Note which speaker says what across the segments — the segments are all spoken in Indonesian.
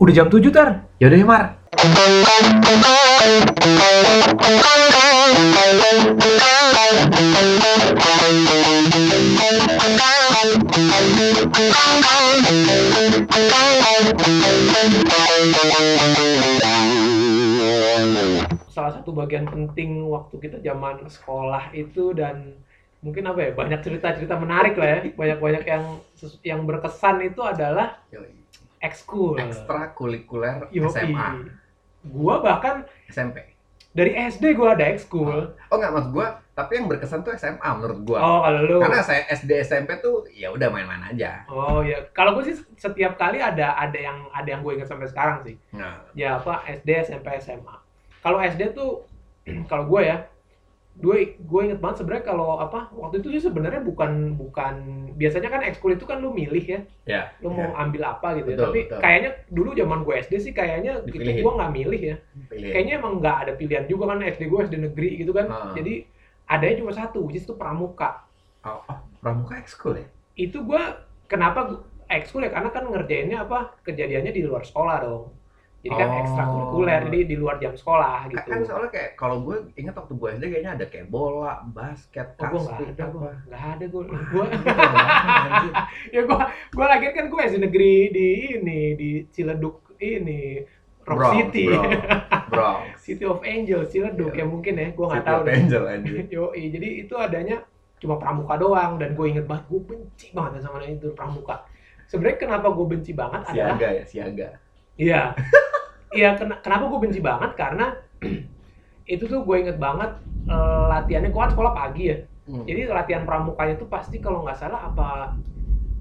Speaker 1: Udah jam 7 tar.
Speaker 2: Yaudah ya Mar.
Speaker 1: Salah satu bagian penting waktu kita zaman sekolah itu dan mungkin apa ya banyak cerita-cerita menarik lah ya banyak-banyak yang yang berkesan itu adalah
Speaker 2: Yoi.
Speaker 1: Ekskul
Speaker 2: Ekstrakurikuler
Speaker 1: Yoi.
Speaker 2: SMA,
Speaker 1: gua bahkan
Speaker 2: SMP.
Speaker 1: dari SD gua ada ekskul
Speaker 2: Oh nggak maksud gua, tapi yang berkesan tuh SMA menurut gua.
Speaker 1: oh kalau lu
Speaker 2: Karena saya SD SMP tuh ya udah main-main aja.
Speaker 1: oh ya kalau gue sih setiap kali ada ada yang ada yang gue ingat sampai sekarang sih
Speaker 2: Nah,
Speaker 1: ya apa SD SMP SMA kalau SD tuh kalau gue ya gue gue inget banget sebenarnya kalau apa waktu itu sih sebenarnya bukan bukan biasanya kan ekskul itu kan lu milih ya
Speaker 2: ya.
Speaker 1: lu mau ambil apa gitu ya
Speaker 2: Betul,
Speaker 1: tapi
Speaker 2: betul.
Speaker 1: kayaknya dulu zaman gue SD sih kayaknya itu
Speaker 2: Dipilihin.
Speaker 1: gue nggak milih ya
Speaker 2: pilih.
Speaker 1: kayaknya emang nggak ada pilihan juga kan SD gue SD negeri gitu kan
Speaker 2: Ah.
Speaker 1: jadi adanya cuma satu which is itu pramuka
Speaker 2: Oh, oh, pramuka ekskul ya?
Speaker 1: itu gue kenapa ekskul ya karena kan ngerjainnya apa kejadiannya di luar sekolah dong jadi kan
Speaker 2: Oh.
Speaker 1: ekstrakurikuler jadi di luar jam sekolah
Speaker 2: Kan-
Speaker 1: gitu
Speaker 2: Kan soalnya kayak kalau gue ingat waktu gue SD kayaknya ada kayak bola, basket,
Speaker 1: Oh, gue nggak
Speaker 2: kastik,
Speaker 1: ada, gue
Speaker 2: apa.
Speaker 1: nggak ada gue. Gue ya gue gue lagi kan gue SD negeri di ini di Ciledug ini Rock
Speaker 2: Bronx,
Speaker 1: City,
Speaker 2: bro. Bronx.
Speaker 1: City of Angel Ciledug
Speaker 2: Iya.
Speaker 1: ya mungkin ya gue nggak
Speaker 2: City
Speaker 1: tahu
Speaker 2: of
Speaker 1: deh.
Speaker 2: Angel anjir.
Speaker 1: Yo, jadi itu adanya cuma pramuka doang dan gue inget banget gue benci banget sama itu pramuka. Sebenarnya kenapa gue benci banget adalah
Speaker 2: Siaga ya, siaga.
Speaker 1: Iya. Iya, ken- kenapa gue benci banget? Karena itu tuh gue inget banget eh, latihannya, gue kan sekolah pagi ya.
Speaker 2: Hmm.
Speaker 1: Jadi latihan pramukanya tuh pasti kalau nggak salah apa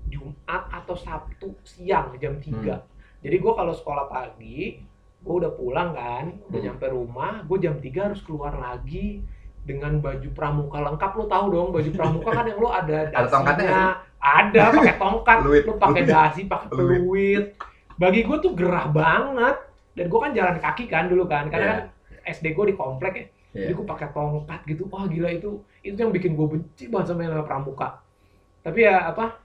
Speaker 1: Jumat atau Sabtu siang jam 3.
Speaker 2: Hmm.
Speaker 1: Jadi gue kalau sekolah pagi, gue udah pulang kan, udah
Speaker 2: Hmm.
Speaker 1: nyampe rumah, gue jam 3 harus keluar lagi dengan baju pramuka lengkap lo tahu dong baju pramuka kan yang lo ada dasinya ada pakai tongkat lo pakai dasi pakai
Speaker 2: peluit
Speaker 1: bagi gue tuh gerah banget dan gue kan jalan kaki kan dulu kan karena
Speaker 2: Iya.
Speaker 1: kan SD gue di komplek ya
Speaker 2: Iya.
Speaker 1: jadi gue pakai tongkat gitu wah gila itu itu yang bikin gue benci banget sama yang pramuka tapi ya apa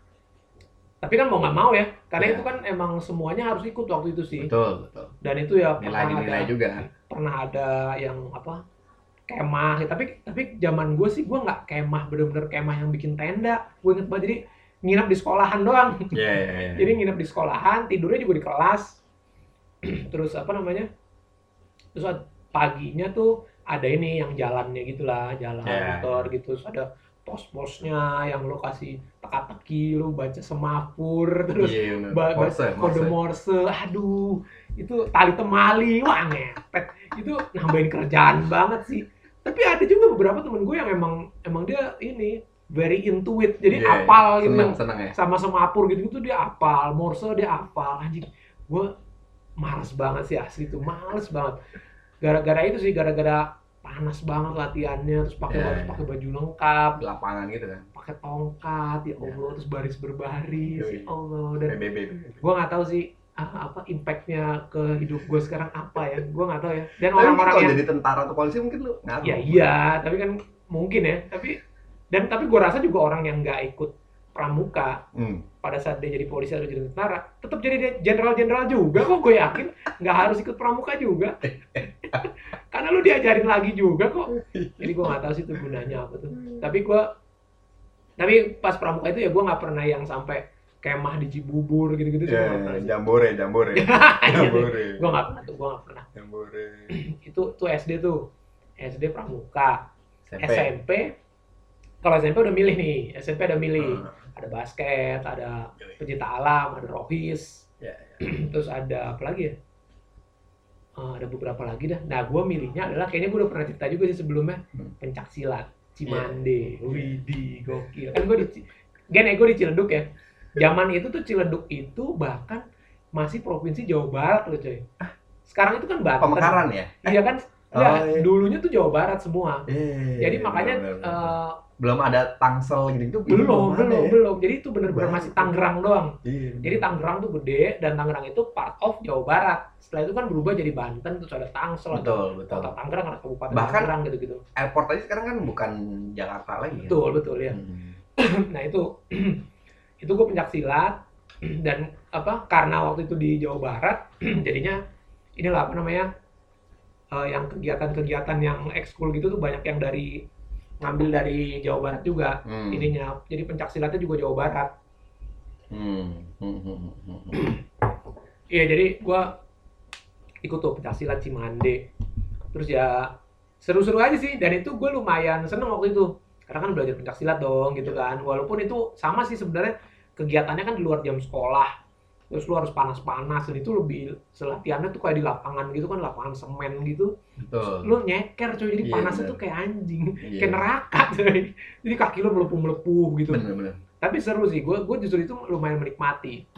Speaker 1: tapi kan mau nggak mau ya karena
Speaker 2: Iya.
Speaker 1: itu kan emang semuanya harus ikut waktu itu sih
Speaker 2: Betul, betul.
Speaker 1: dan itu ya
Speaker 2: Nilai
Speaker 1: pernah
Speaker 2: dinilai
Speaker 1: ada
Speaker 2: juga.
Speaker 1: pernah ada yang apa kemah tapi tapi zaman gue sih gue nggak kemah bener-bener kemah yang bikin tenda gue inget banget jadi nginep di sekolahan doang
Speaker 2: Iya, iya, iya.
Speaker 1: jadi nginep di sekolahan tidurnya juga di kelas terus apa namanya? Terus paginya tuh ada ini yang jalannya gitulah jalan
Speaker 2: Ya.
Speaker 1: motor gitu. Terus ada pos-posnya yang lo kasih teka-teki lo baca semapur terus
Speaker 2: Iya, bener.
Speaker 1: ba- ba-
Speaker 2: Morse,
Speaker 1: kode
Speaker 2: Morse.
Speaker 1: aduh itu tali temali. Wah ngepet. Itu nambahin kerjaan banget sih. Tapi ada juga beberapa temen gue yang emang emang dia ini very into it. Jadi
Speaker 2: Iya,
Speaker 1: apal gitu.
Speaker 2: Seneng, seneng ya.
Speaker 1: sama semapur gitu gitu dia apal. Morse dia apal. Anjing gue males banget sih asli tuh males banget gara-gara itu sih gara-gara panas banget latihannya terus pakai
Speaker 2: Iya,
Speaker 1: harus
Speaker 2: iya.
Speaker 1: pakai baju lengkap
Speaker 2: lapangan gitu kan.
Speaker 1: pakai tongkat ya Allah terus baris berbaris ya. Allah dan gue nggak tahu sih ah, apa impactnya ke hidup gue sekarang apa ya gue nggak tahu ya dan orang-orang
Speaker 2: kalau
Speaker 1: yang
Speaker 2: jadi tentara atau polisi mungkin lu ngaruh.
Speaker 1: ya iya tapi kan mungkin ya tapi dan tapi gue rasa juga orang yang nggak ikut pramuka
Speaker 2: Hmm.
Speaker 1: pada saat dia jadi polisi atau jadi tentara tetap jadi jenderal-jenderal juga. Kok gue yakin nggak harus ikut pramuka juga? Karena lu diajarin lagi juga kok. Jadi gue nggak tahu sih itu gunanya apa tuh. Tapi gue tapi pas pramuka itu ya gue nggak pernah yang sampai kemah di Cibubur gitu-gitu sih
Speaker 2: Ya,
Speaker 1: pernah
Speaker 2: jambore, jambore.
Speaker 1: Iya,
Speaker 2: jambore.
Speaker 1: gue nggak pernah tuh gue nggak pernah.
Speaker 2: Jambore.
Speaker 1: itu tuh SD tuh. SD pramuka.
Speaker 2: SMP.
Speaker 1: SMP kalau SMP udah milih nih. SMP udah milih.
Speaker 2: Hmm.
Speaker 1: Ada basket ada pencinta alam ada rohis.
Speaker 2: Ya,
Speaker 1: terus ada apa lagi ya? Eh, ada beberapa lagi dah. Nah gue milihnya adalah kayaknya gue udah pernah cerita juga sih sebelumnya.
Speaker 2: Hmm.
Speaker 1: pencak silat Cimande. Widih gokil. Kan gue di Gen gue di Ciledug ya. Zaman itu tuh Ciledug itu bahkan masih provinsi Jawa Barat loh coy. Sekarang itu kan Banten.
Speaker 2: Pemekaran ya?
Speaker 1: iya kan?
Speaker 2: Oh,
Speaker 1: Ya,
Speaker 2: iya.
Speaker 1: dulunya tuh Jawa Barat semua.
Speaker 2: Iya,
Speaker 1: jadi
Speaker 2: iya,
Speaker 1: makanya
Speaker 2: benar, benar, benar. Belum ada Tangsel gitu
Speaker 1: belum
Speaker 2: ada
Speaker 1: belum
Speaker 2: ya?
Speaker 1: belum jadi itu bener-bener masih Tangerang doang
Speaker 2: Iya.
Speaker 1: Jadi Tangerang tuh gede dan Tangerang itu part of Jawa Barat. Setelah itu kan berubah jadi Banten terus ada Tangsel, ada
Speaker 2: betul, betul.
Speaker 1: kota Tangerang, ada kabupaten
Speaker 2: Bahkan-
Speaker 1: Tangerang gitu-gitu.
Speaker 2: Airport aja sekarang kan bukan Jakarta lagi.
Speaker 1: Betul betul ya.
Speaker 2: Hmm.
Speaker 1: Nah itu itu gue pencak silat. dan apa karena waktu itu di Jawa Barat jadinya inilah apa namanya eh, yang kegiatan-kegiatan yang ekskul gitu tuh banyak yang dari ngambil dari Jawa Barat juga
Speaker 2: Hmm.
Speaker 1: ininya. Jadi pencak silatnya juga Jawa Barat.
Speaker 2: Hmm. Hmm, hmm, hmm,
Speaker 1: iya jadi gua ikut tuh pencak silat Cimande. Terus ya seru-seru aja sih. Dan itu gue lumayan seneng waktu itu. Karena kan belajar pencak silat dong gitu kan. Walaupun itu sama sih sebenarnya. Kegiatannya kan di luar jam sekolah terus lu harus panas-panas dan itu lebih selatihannya tuh kayak di lapangan gitu kan lapangan semen gitu
Speaker 2: Betul.
Speaker 1: lu nyeker coy jadi
Speaker 2: Iya,
Speaker 1: panasnya
Speaker 2: bener.
Speaker 1: tuh kayak anjing
Speaker 2: Iya.
Speaker 1: kayak neraka coy jadi kaki lu melepuh-melepuh gitu
Speaker 2: Bener-bener.
Speaker 1: tapi seru sih gue gue justru itu lumayan menikmati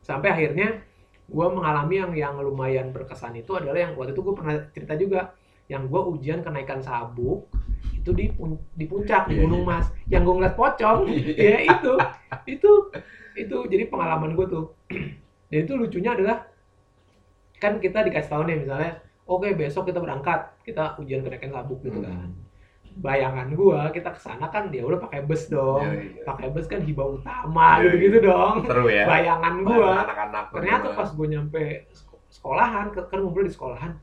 Speaker 1: sampai akhirnya gue mengalami yang yang lumayan berkesan itu adalah yang waktu itu gue pernah cerita juga yang gue ujian kenaikan sabuk itu di di puncak di
Speaker 2: Iya,
Speaker 1: Gunung
Speaker 2: iya.
Speaker 1: Mas yang gue ngeliat pocong ya itu itu itu jadi pengalaman gue tuh dan itu lucunya adalah kan kita dikasih tahu nih misalnya oke besok kita berangkat kita ujian kenaikan sabuk gitu kan
Speaker 2: Hmm.
Speaker 1: bayangan gua kita ke sana kan dia udah pakai bus dong
Speaker 2: Iya, iya.
Speaker 1: pakai bus kan hibah utama
Speaker 2: Iya,
Speaker 1: gitu-gitu dong
Speaker 2: Seru ya.
Speaker 1: bayangan
Speaker 2: Bareng
Speaker 1: gua
Speaker 2: Anak-anak.
Speaker 1: ternyata pas gua nyampe sek- sekolahan kan ngumpul di sekolahan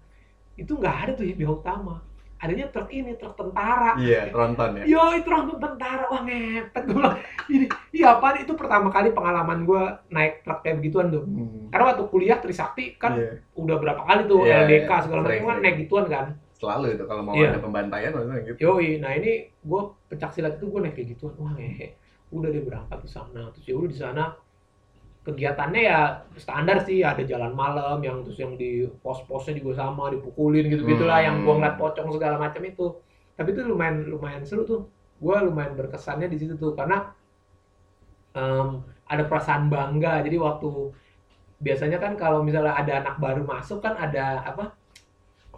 Speaker 1: itu nggak ada tuh hibah utama adanya truk ini truk tentara
Speaker 2: Iya, tronton ya.
Speaker 1: yo itu truk tentara wah ngepet gua bilang ini iya apa itu pertama kali pengalaman gua naik truk kayak begituan tuh
Speaker 2: Hmm.
Speaker 1: karena waktu kuliah Trisakti kan
Speaker 2: Iya.
Speaker 1: udah berapa kali tuh
Speaker 2: Iya,
Speaker 1: LDK
Speaker 2: iya.
Speaker 1: segala macam kan naik gituan kan
Speaker 2: Selalu itu kalau mau
Speaker 1: Iya.
Speaker 2: ada pembantaian maksudnya gitu.
Speaker 1: Yoi, nah ini gue pencak silat itu gue naik kayak gituan, wah ngehe, udah dia berangkat ke sana, terus ya udah di sana kegiatannya ya standar sih, ada jalan malam yang terus yang di pos-posnya juga sama, dipukulin gitu gitulah,
Speaker 2: Hmm.
Speaker 1: yang gua ngeliat pocong segala macam itu, tapi itu lumayan lumayan seru tuh, gue lumayan berkesannya di situ tuh karena em, ada perasaan bangga, jadi waktu biasanya kan kalau misalnya ada anak baru masuk kan ada apa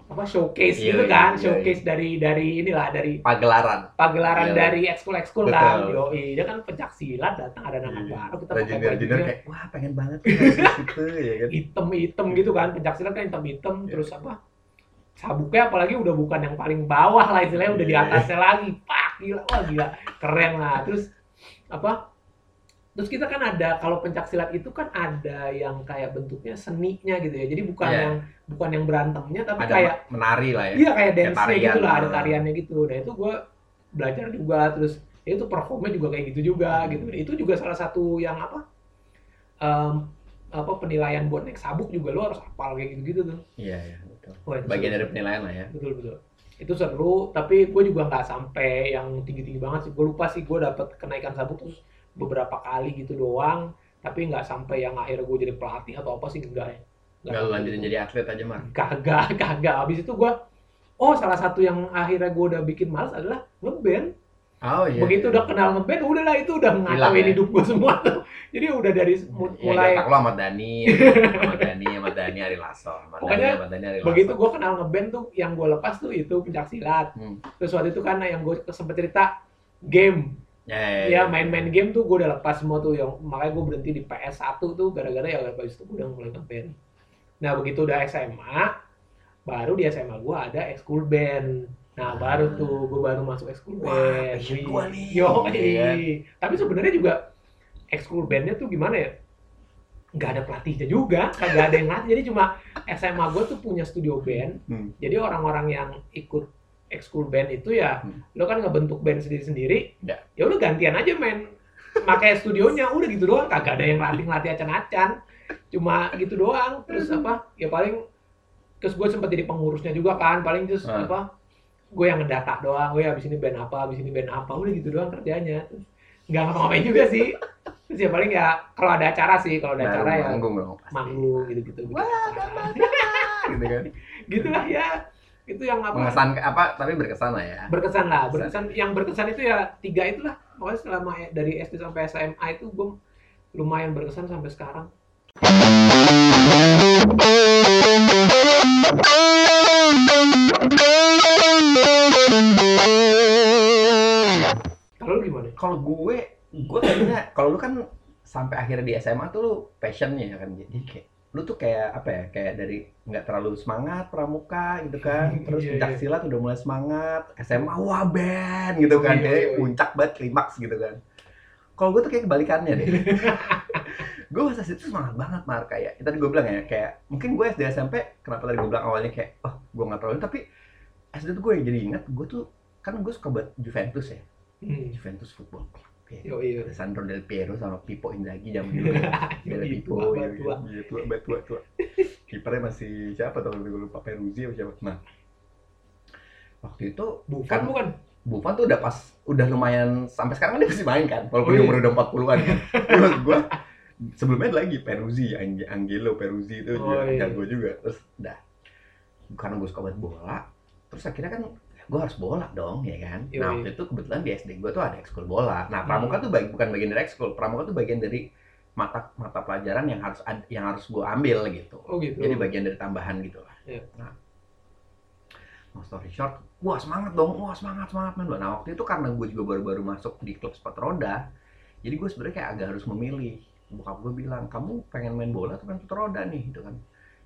Speaker 1: apa showcase
Speaker 2: Iya,
Speaker 1: gitu
Speaker 2: iya,
Speaker 1: kan,
Speaker 2: iya,
Speaker 1: showcase dari dari inilah dari
Speaker 2: Pagelaran.
Speaker 1: pagelaran
Speaker 2: Iya.
Speaker 1: dari ekskul-ekskul kan.
Speaker 2: Betul.
Speaker 1: Yoi, dia kan pencak silat datang ada anak
Speaker 2: Iya.
Speaker 1: baru kita pakai bajunya
Speaker 2: kayak wah pengen banget gitu ya kan.
Speaker 1: hitam-hitam gitu kan. Pencak silat kan hitam-hitam
Speaker 2: Iya.
Speaker 1: terus apa? Sabuknya apalagi udah bukan yang paling bawah lah istilahnya udah di
Speaker 2: Iya.
Speaker 1: atasnya lagi. Pak, gila. Wah, gila. Keren lah. Terus apa? Terus kita kan ada kalau pencak silat itu kan ada yang kayak bentuknya seninya gitu ya. Jadi bukan
Speaker 2: Iya.
Speaker 1: yang bukan yang berantemnya tapi
Speaker 2: Ada
Speaker 1: kayak
Speaker 2: menari lah ya.
Speaker 1: Iya kayak
Speaker 2: Kayak
Speaker 1: dance-nya
Speaker 2: tarian.
Speaker 1: gitu lah, ada tariannya gitu. Nah itu gue belajar juga, terus ya itu performnya juga kayak gitu juga
Speaker 2: Hmm.
Speaker 1: gitu. Itu juga salah satu yang apa? em, apa penilaian buat naik sabuk juga lo harus hafal kayak gitu-gitu tuh.
Speaker 2: Iya, iya, betul.
Speaker 1: Wah,
Speaker 2: Bagian
Speaker 1: seru.
Speaker 2: dari penilaian lah ya.
Speaker 1: betul betul. Itu seru, tapi gue juga nggak sampai yang tinggi-tinggi banget sih. Gue lupa sih gue dapet kenaikan sabuk terus beberapa kali gitu doang, tapi nggak sampai yang akhirnya gue jadi pelatih atau apa sih enggak ya.
Speaker 2: Lu
Speaker 1: sampai
Speaker 2: lanjutin
Speaker 1: gitu.
Speaker 2: jadi atlet aja, Mar.
Speaker 1: kagak kagak habis itu gua oh salah satu yang akhirnya gua udah bikin males adalah ngeband
Speaker 2: Oh iya.
Speaker 1: begitu udah kenal ngeband udahlah itu udah ngacauin
Speaker 2: ya?
Speaker 1: hidup gua semua tuh jadi udah dari mu-
Speaker 2: Ya,
Speaker 1: mulai
Speaker 2: otak lo sama Dani, sama Dani, sama Dani Ari Lasso, sama Dani,
Speaker 1: Pokoknya
Speaker 2: sama Dani Ari Lasso.
Speaker 1: begitu gua kenal ngeband tuh yang gua lepas tuh itu pencak silat
Speaker 2: Hmm.
Speaker 1: terus waktu itu kan yang gua sempet cerita game
Speaker 2: Ya, ya,
Speaker 1: ya. Main-main game tuh gua udah lepas semua tuh. Yang makanya gua berhenti di PS1 tuh gara-gara ya habis itu gua udah mulai ngeband nah begitu udah SMA baru di SMA gua ada ekskul band. Nah baru tuh gua baru masuk ekskul
Speaker 2: Wah,
Speaker 1: band.
Speaker 2: passion gua nih.
Speaker 1: yo
Speaker 2: Iya kan?
Speaker 1: tapi sebenarnya juga ekskul bandnya tuh gimana ya? Nggak ada pelatihnya juga kagak ada yang ngelatih. Jadi cuma SMA gua tuh punya studio band.
Speaker 2: Hmm.
Speaker 1: jadi orang-orang yang ikut ekskul band itu ya
Speaker 2: Hmm.
Speaker 1: lo kan ngebentuk band sendiri-sendiri
Speaker 2: Ya.
Speaker 1: ya udah gantian aja main pakai studionya udah gitu doang kagak ada yang latih latih acan-acan cuma gitu doang terus apa ya paling terus gue sempet jadi pengurusnya juga kan paling terus
Speaker 2: Ah.
Speaker 1: apa gue yang ngedata doang gue abis ini band apa abis ini band apa udah gitu doang kerjanya terus nggak ngapa-ngapain juga sih terus ya paling ya kalau ada acara sih kalau ada
Speaker 2: Baru
Speaker 1: acara ya
Speaker 2: manggung dong.
Speaker 1: manggung gitu-gitu
Speaker 2: Wah, gitu kan.
Speaker 1: gitulah ya itu yang apa?
Speaker 2: Mengesan apa tapi berkesan lah ya.
Speaker 1: berkesan lah berkesan. yang berkesan itu ya tiga itulah. Pokoknya selama ya- dari SD sampai SMA itu gue lumayan berkesan sampai sekarang. Kalau lu gimana?
Speaker 2: Kalau gue, gue kayaknya kalau lu kan sampai akhirnya di SMA tuh lu passionnya kan. Jadi kayak lu tuh kayak apa ya kayak dari nggak terlalu semangat pramuka gitu kan terus
Speaker 1: Iya,
Speaker 2: pencak
Speaker 1: iya.
Speaker 2: silat udah mulai semangat SMA wah band gitu kan
Speaker 1: Iya,
Speaker 2: kayak
Speaker 1: iya, iya.
Speaker 2: puncak banget klimaks gitu kan kalau gue tuh kayak kebalikannya deh gue masa situ semangat banget mar kayak tadi gue bilang ya kayak mungkin gue SD SMP kenapa tadi gue bilang awalnya kayak oh gue nggak terlalu tapi SD tuh gue jadi ingat gue tuh kan gue suka banget Juventus ya
Speaker 1: Hmm.
Speaker 2: Juventus Football Club ya.
Speaker 1: Yo iya.
Speaker 2: Ada Sandro Del Piero sama Pipo Inzaghi jam dulu ya.
Speaker 1: Yoi,
Speaker 2: Pipo
Speaker 1: tua,
Speaker 2: ya,
Speaker 1: tua.
Speaker 2: iya, tua, tua, tua, tua. Kipernya masih siapa tuh gue lupa Peruzzi apa siapa. Nah, waktu itu
Speaker 1: Bukan
Speaker 2: Kan-
Speaker 1: bukan.
Speaker 2: Buffon tuh udah pas udah lumayan sampai sekarang kan dia masih main kan walaupun
Speaker 1: Oh, iya.
Speaker 2: umur udah 40-an kan. Maksud gua sebelumnya ada lagi Peruzzi, Ang- Angelo Peruzzi itu
Speaker 1: Oh,
Speaker 2: juga
Speaker 1: iya.
Speaker 2: jago juga. Terus dah karena gue suka banget bola, terus akhirnya kan gue harus bola dong ya kan.
Speaker 1: Iya,
Speaker 2: nah waktu itu kebetulan di SD gue tuh ada ekskul bola. Nah pramuka tuh bagi, bukan bagian dari ekskul, pramuka tuh bagian dari mata mata pelajaran yang harus ad- yang harus gue ambil gitu.
Speaker 1: Oh gitu.
Speaker 2: Jadi bagian dari tambahan gitu lah.
Speaker 1: Iya.
Speaker 2: Nah, long story short, wah semangat dong, wah semangat semangat main bola. Nah waktu itu karena gue juga baru-baru masuk di klub sepatu roda, jadi gue sebenarnya kayak agak harus memilih. Bokap gue bilang, kamu pengen main bola atau main sepatu roda nih, gitu kan?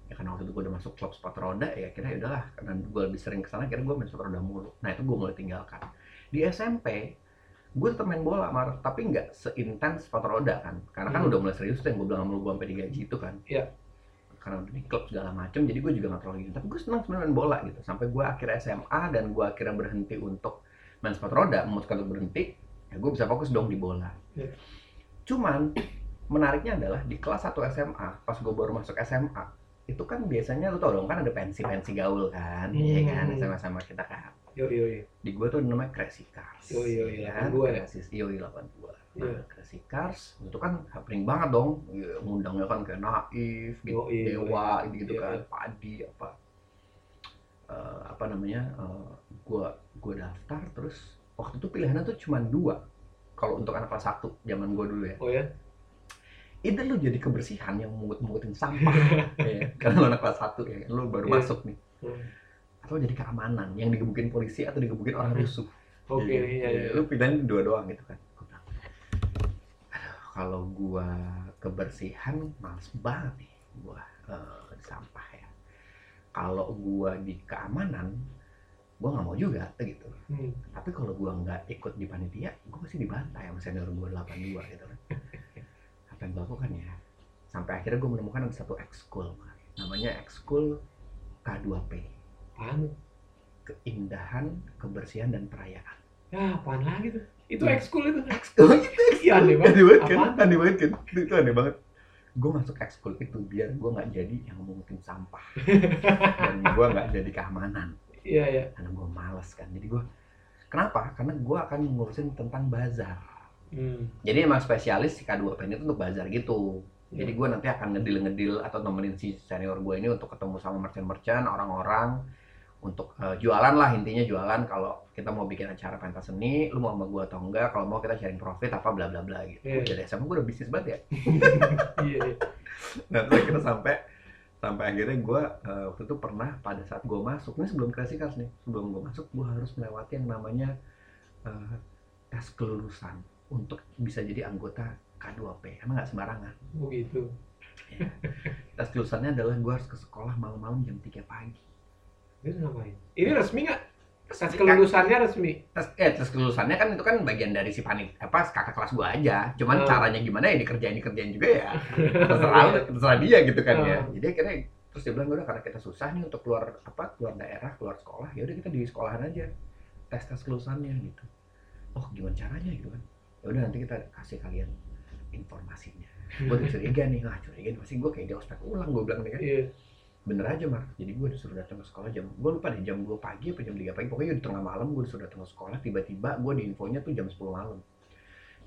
Speaker 2: Ya karena waktu itu gue udah masuk klub sepatu roda, ya kira ya udahlah, karena gue lebih sering ke sana, kira gue main sepatu roda mulu. Nah itu gue mulai tinggalkan. Di SMP, gue tetap main bola, Mar, tapi nggak seintens sepatu roda kan, karena kan
Speaker 1: Hmm.
Speaker 2: udah mulai serius tuh yang gue bilang sama lu gue sampai digaji itu kan karena udah di klub segala macem jadi gue juga gak terlalu gitu tapi gue senang sebenarnya main bola gitu sampai gue akhirnya SMA dan gue akhirnya berhenti untuk main sepatu roda memutuskan untuk berhenti ya gue bisa fokus dong di bola
Speaker 1: Iya.
Speaker 2: cuman menariknya adalah di kelas 1 SMA pas gue baru masuk SMA itu kan biasanya lu tau dong kan ada pensi-pensi gaul kan iya kan
Speaker 1: Hmm.
Speaker 2: SMA-SMA kita kan
Speaker 1: Yo yo yo.
Speaker 2: di gue tuh namanya Crazy Cars
Speaker 1: Yoi, yoi,
Speaker 2: ya kan?
Speaker 1: 82 ya?
Speaker 2: Crazy, yoi 82
Speaker 1: Iya.
Speaker 2: Nah, Crazy Cars itu kan happening banget dong Ya, ngundangnya kan kayak Naif, gitu,
Speaker 1: Yoi, yoi.
Speaker 2: Dewa, gitu,
Speaker 1: Iya,
Speaker 2: kan,
Speaker 1: iya.
Speaker 2: Padi, apa Eh, apa namanya eh, gua gua daftar terus waktu itu pilihannya tuh cuma dua kalau untuk anak kelas 1 zaman gua dulu ya
Speaker 1: Oh ya.
Speaker 2: Itu lu jadi kebersihan yang mungut-mungutin sampah ya, karena lu anak kelas 1 ya lu baru
Speaker 1: Iya.
Speaker 2: masuk nih
Speaker 1: Hmm.
Speaker 2: atau jadi keamanan yang digebukin polisi atau digebukin orang rusuh
Speaker 1: Oke, iya iya.
Speaker 2: Lu pilihan dua doang gitu kan. Gua bilang, "Aduh, kalau gua kebersihan males banget nih gua di sampah ya. Kalau gua di keamanan, gua nggak mau juga gitu.
Speaker 1: Hmm.
Speaker 2: Tapi kalau gua nggak ikut di panitia, gua pasti dibantai sama senior gua 82 gitu kan. Yang gua lakukan ya? Sampai akhirnya gua menemukan ada satu ekskul, namanya ekskul K2P,
Speaker 1: Apaan?
Speaker 2: keindahan, kebersihan dan perayaan.
Speaker 1: Ya, apaan lagi tuh? Itu
Speaker 2: Hmm.
Speaker 1: ekskul itu.
Speaker 2: Ekskul itu
Speaker 1: Iya aneh banget.
Speaker 2: aneh banget kan
Speaker 1: Apaan?
Speaker 2: aneh banget kan itu, aneh banget gue masuk ekskul itu biar gue nggak jadi yang mungutin sampah dan gue nggak jadi keamanan
Speaker 1: Iya iya.
Speaker 2: karena gue males kan jadi gue kenapa karena gue akan ngurusin tentang bazar
Speaker 1: Hmm.
Speaker 2: jadi emang spesialis si K2P ini tuh untuk bazar gitu jadi
Speaker 1: Iya.
Speaker 2: gue nanti akan ngedil-ngedil atau nemenin si senior gue ini untuk ketemu sama merchant-merchant orang-orang untuk eh, jualan lah intinya jualan kalau kita mau bikin acara pentas seni lu mau sama gue atau enggak kalau mau kita sharing profit apa bla bla bla gitu
Speaker 1: Iya.
Speaker 2: dari SMA gue udah bisnis banget ya
Speaker 1: Iya iya.
Speaker 2: nah terus akhirnya sampai sampai akhirnya gue eh, waktu itu pernah pada saat gue masuk ini sebelum kreasi nih sebelum gue masuk gue harus melewati yang namanya eh, tes kelulusan untuk bisa jadi anggota K2P emang nggak sembarangan
Speaker 1: Oh gitu.
Speaker 2: tes kelulusannya adalah gue harus ke sekolah malam-malam jam 3 pagi
Speaker 1: Itu ngapain? Ini resmi nggak? Tes kelulusannya resmi.
Speaker 2: tes eh tes kelulusannya kan itu kan bagian dari si panit apa kakak kelas gue aja cuman
Speaker 1: Hmm.
Speaker 2: caranya gimana ya dikerjain dikerjain juga ya terserah terserah dia gitu kan ya
Speaker 1: Hmm.
Speaker 2: jadi akhirnya terus dia bilang udah karena kita susah nih untuk keluar apa keluar daerah keluar sekolah ya udah kita di sekolahan aja tes tes kelulusannya gitu oh gimana caranya gitu kan ya udah nanti kita kasih kalian informasinya. Gue udah curiga nih ah curiga nih pasti gue kayak dia ospek ulang gue bilang nih kan.
Speaker 1: Iya.
Speaker 2: bener aja mar. Jadi gue disuruh datang ke sekolah jam gue lupa deh jam 2 pagi apa jam 3 pagi pokoknya di tengah malam gue disuruh datang ke sekolah tiba-tiba gue di infonya tuh jam 10 malam.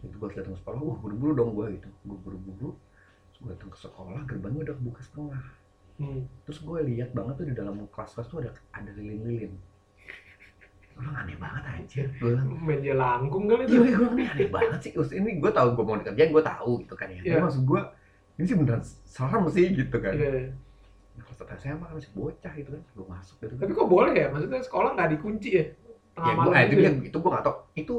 Speaker 2: Itu gue datang ke sekolah uh buru-buru dong gue gitu. Gue buru-buru gue datang ke sekolah gerbangnya udah buka setengah.
Speaker 1: Hmm.
Speaker 2: terus gue lihat banget tuh di dalam kelas-kelas tuh ada ada lilin-lilin bilang aneh banget aja gue bilang
Speaker 1: Meja langkung kali
Speaker 2: iya
Speaker 1: itu.
Speaker 2: gue ini aneh banget sih Terus ini gue tahu gue mau dikerjain gue tahu gitu kan ya
Speaker 1: Iya.
Speaker 2: Tapi maksud gue ini sih beneran serem sih gitu kan
Speaker 1: Iya.
Speaker 2: Nah, satu SMA kan masih bocah gitu kan gue masuk gitu kan
Speaker 1: Tapi kok boleh ya? Maksudnya sekolah nggak dikunci ya? Tengah
Speaker 2: ya gue
Speaker 1: malam
Speaker 2: eh, itu
Speaker 1: gitu
Speaker 2: dia
Speaker 1: ya?
Speaker 2: itu gue gak tau itu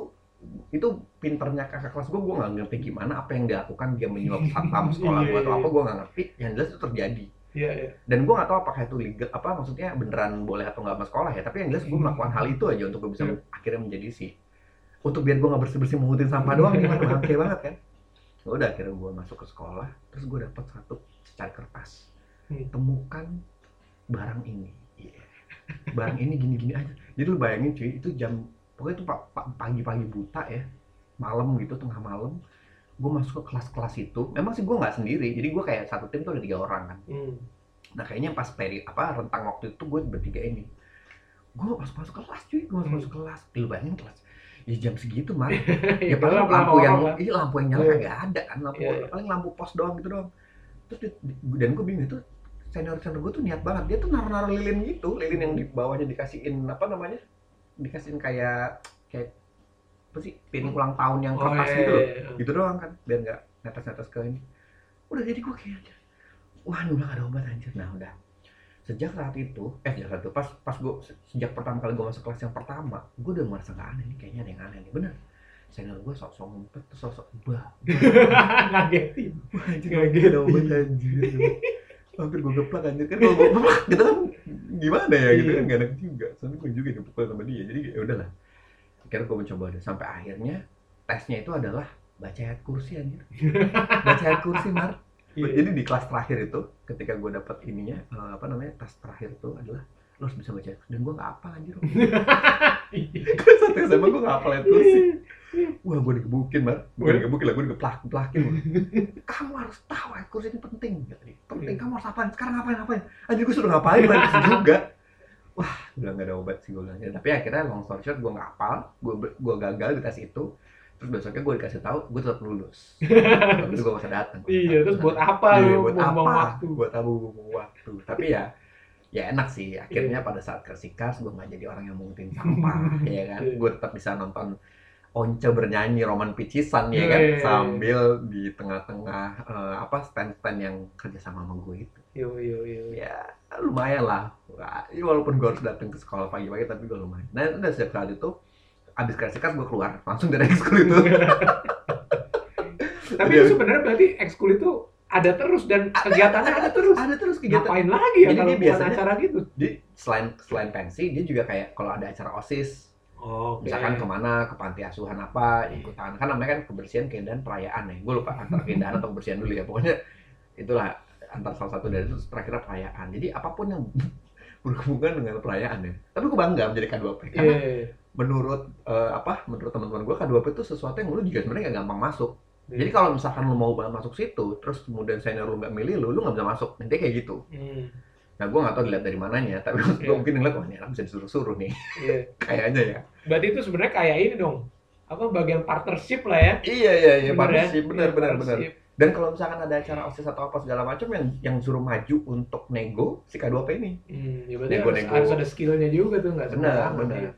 Speaker 2: itu pinternya kakak kelas gue gue gak ngerti gimana apa yang dilakukan dia menyuap satpam sekolah gue atau
Speaker 1: Iya,
Speaker 2: apa
Speaker 1: iya.
Speaker 2: gue gak ngerti yang jelas itu terjadi
Speaker 1: Iya iya.
Speaker 2: dan gue gak tahu apakah itu legal apa maksudnya beneran boleh atau nggak sama sekolah ya tapi yang jelas gue melakukan hal itu aja untuk gue bisa
Speaker 1: Iya.
Speaker 2: akhirnya menjadi si untuk biar gue gak bersih bersih mengutin sampah doang gimana bangke banget kan Ya udah akhirnya gue masuk ke sekolah terus gue dapet satu secari kertas
Speaker 1: Hmm.
Speaker 2: temukan barang ini Iya. barang ini gini-gini aja jadi lu bayangin cuy itu jam pokoknya itu pa- pa- pagi-pagi buta ya malam gitu tengah malam gue masuk ke kelas-kelas itu memang sih gue nggak sendiri jadi gue kayak satu tim tuh ada tiga orang kan
Speaker 1: Hmm.
Speaker 2: nah kayaknya pas peri apa rentang waktu itu gue bertiga ini gue masuk masuk kelas cuy gue masuk masuk kelas lu bayangin kelas ya jam segitu mah ya
Speaker 1: Itu
Speaker 2: paling lampu yang iya lampu yang nyala
Speaker 1: Iya.
Speaker 2: kagak ada kan lampu
Speaker 1: Iya, iya.
Speaker 2: paling lampu pos doang gitu doang terus di- di- dan gue bingung itu senior senior gue tuh niat banget dia tuh naruh naruh lilin gitu lilin yang di bawahnya dikasihin apa namanya dikasihin kayak kayak apa sih pin ulang tahun yang
Speaker 1: Oh,
Speaker 2: kertas
Speaker 1: iya,
Speaker 2: gitu loh.
Speaker 1: iya, iya.
Speaker 2: gitu doang kan biar nggak netes netes ke ini. Udah jadi gue kayak wah udah gak ada obat anjir. Nah udah. Sejak saat itu eh sejak saat itu pas pas gue sejak pertama kali gue masuk kelas yang pertama gue udah merasa nggak aneh nih kayaknya ada yang aneh nih. Bener. Senior gue sok-sok ngumpet terus sok-sok bah.
Speaker 1: Ngagetin.
Speaker 2: anjir ada obat anjir. Hampir gue geplak anjir. Kan kalau gue geplak gitu kan gimana ya gitu kan gak enak juga. Soalnya gue juga dipukul sama dia jadi ya udahlah akhirnya gue mencoba deh. Sampai akhirnya tesnya itu adalah baca ayat kursi anjir. Baca ayat kursi mar.
Speaker 1: Iya.
Speaker 2: jadi di kelas terakhir itu ketika gue dapat ininya eh, apa namanya tes terakhir itu adalah lo harus bisa baca. Dan gue nggak hafal anjir. Kelas satu SMA gue nggak hafal ayat kursi. Wah gue digebukin mar. Gue digebukin lah gue digeplak geplakin kamu harus tahu ayat kursi ini penting. Penting
Speaker 1: Iya.
Speaker 2: kamu harus apain sekarang ngapain ngapain? Anjir gue sudah ngapain kursi juga wah gue bilang gak ada obat sih gue bilang tapi akhirnya long story short gue nggak hafal gue gue gagal di tes itu terus besoknya gue dikasih tahu gue tetap lulus tapi gue usah datang
Speaker 1: Iya, terus buat apa
Speaker 2: Iya,
Speaker 1: lu
Speaker 2: buat
Speaker 1: buang-buang
Speaker 2: apa?
Speaker 1: waktu?
Speaker 2: Buat apa buang waktu? Tapi ya ya enak sih. Akhirnya pada saat kersikas gue nggak jadi orang yang mungutin sampah, ya kan?
Speaker 1: Iya.
Speaker 2: Gue tetap bisa nonton Once bernyanyi Roman Picisan ya kan
Speaker 1: Iya.
Speaker 2: sambil di tengah-tengah eh, apa stand-stand yang kerja sama sama gue itu.
Speaker 1: Yo yo yo.
Speaker 2: Ya lumayan lah. Ya walaupun gue harus datang ke sekolah pagi-pagi tapi gue lumayan. Nah udah sejak saat itu abis kersikas gue keluar langsung dari ekskul itu.
Speaker 1: Tapi
Speaker 2: Iya.
Speaker 1: itu sebenarnya berarti ekskul itu ada terus dan kegiatannya ada terus.
Speaker 2: Ada terus kegiatan.
Speaker 1: Ngapain lagi ya
Speaker 2: Jadi
Speaker 1: kalau
Speaker 2: dia biasanya-
Speaker 1: acara gitu?
Speaker 2: Jadi selain selain pensi dia juga kayak kalau ada acara osis
Speaker 1: Oh,
Speaker 2: misalkan ke mana ke panti asuhan apa ikutan kan namanya kan kebersihan keindahan perayaan ya gue lupa antara keindahan atau kebersihan dulu ya pokoknya itulah antar salah satu dari itu terakhir perayaan jadi apa pun yang berhubungan dengan perayaan ya tapi gue bangga menjadi K2P
Speaker 1: Iya.
Speaker 2: karena menurut eh, apa menurut teman-teman gue K2P itu sesuatu yang lu juga sebenarnya gak gampang masuk
Speaker 1: Iya.
Speaker 2: jadi kalau misalkan lu mau banget masuk situ terus kemudian senior lu nggak milih lu lu nggak bisa masuk nanti kayak gitu
Speaker 1: Hmm,
Speaker 2: nah gue nggak tahu dilihat dari mananya tapi gue
Speaker 1: Iya.
Speaker 2: mungkin ngeliat wah ini anak bisa disuruh-suruh nih
Speaker 1: iya.
Speaker 2: kayaknya ya
Speaker 1: Berarti itu sebenarnya kayak ini dong. Apa bagian partnership lah ya?
Speaker 2: Iya iya iya
Speaker 1: Bener ya?
Speaker 2: partnership benar
Speaker 1: Iya,
Speaker 2: benar benar.
Speaker 1: partnership.
Speaker 2: Dan kalau misalkan ada acara OSIS atau apa segala macam yang yang suruh maju untuk nego si K2P ini.
Speaker 1: Hmm, ya
Speaker 2: nego,
Speaker 1: harus,
Speaker 2: nego.
Speaker 1: harus ada skillnya juga tuh nggak
Speaker 2: Benar, benar.
Speaker 1: Ya.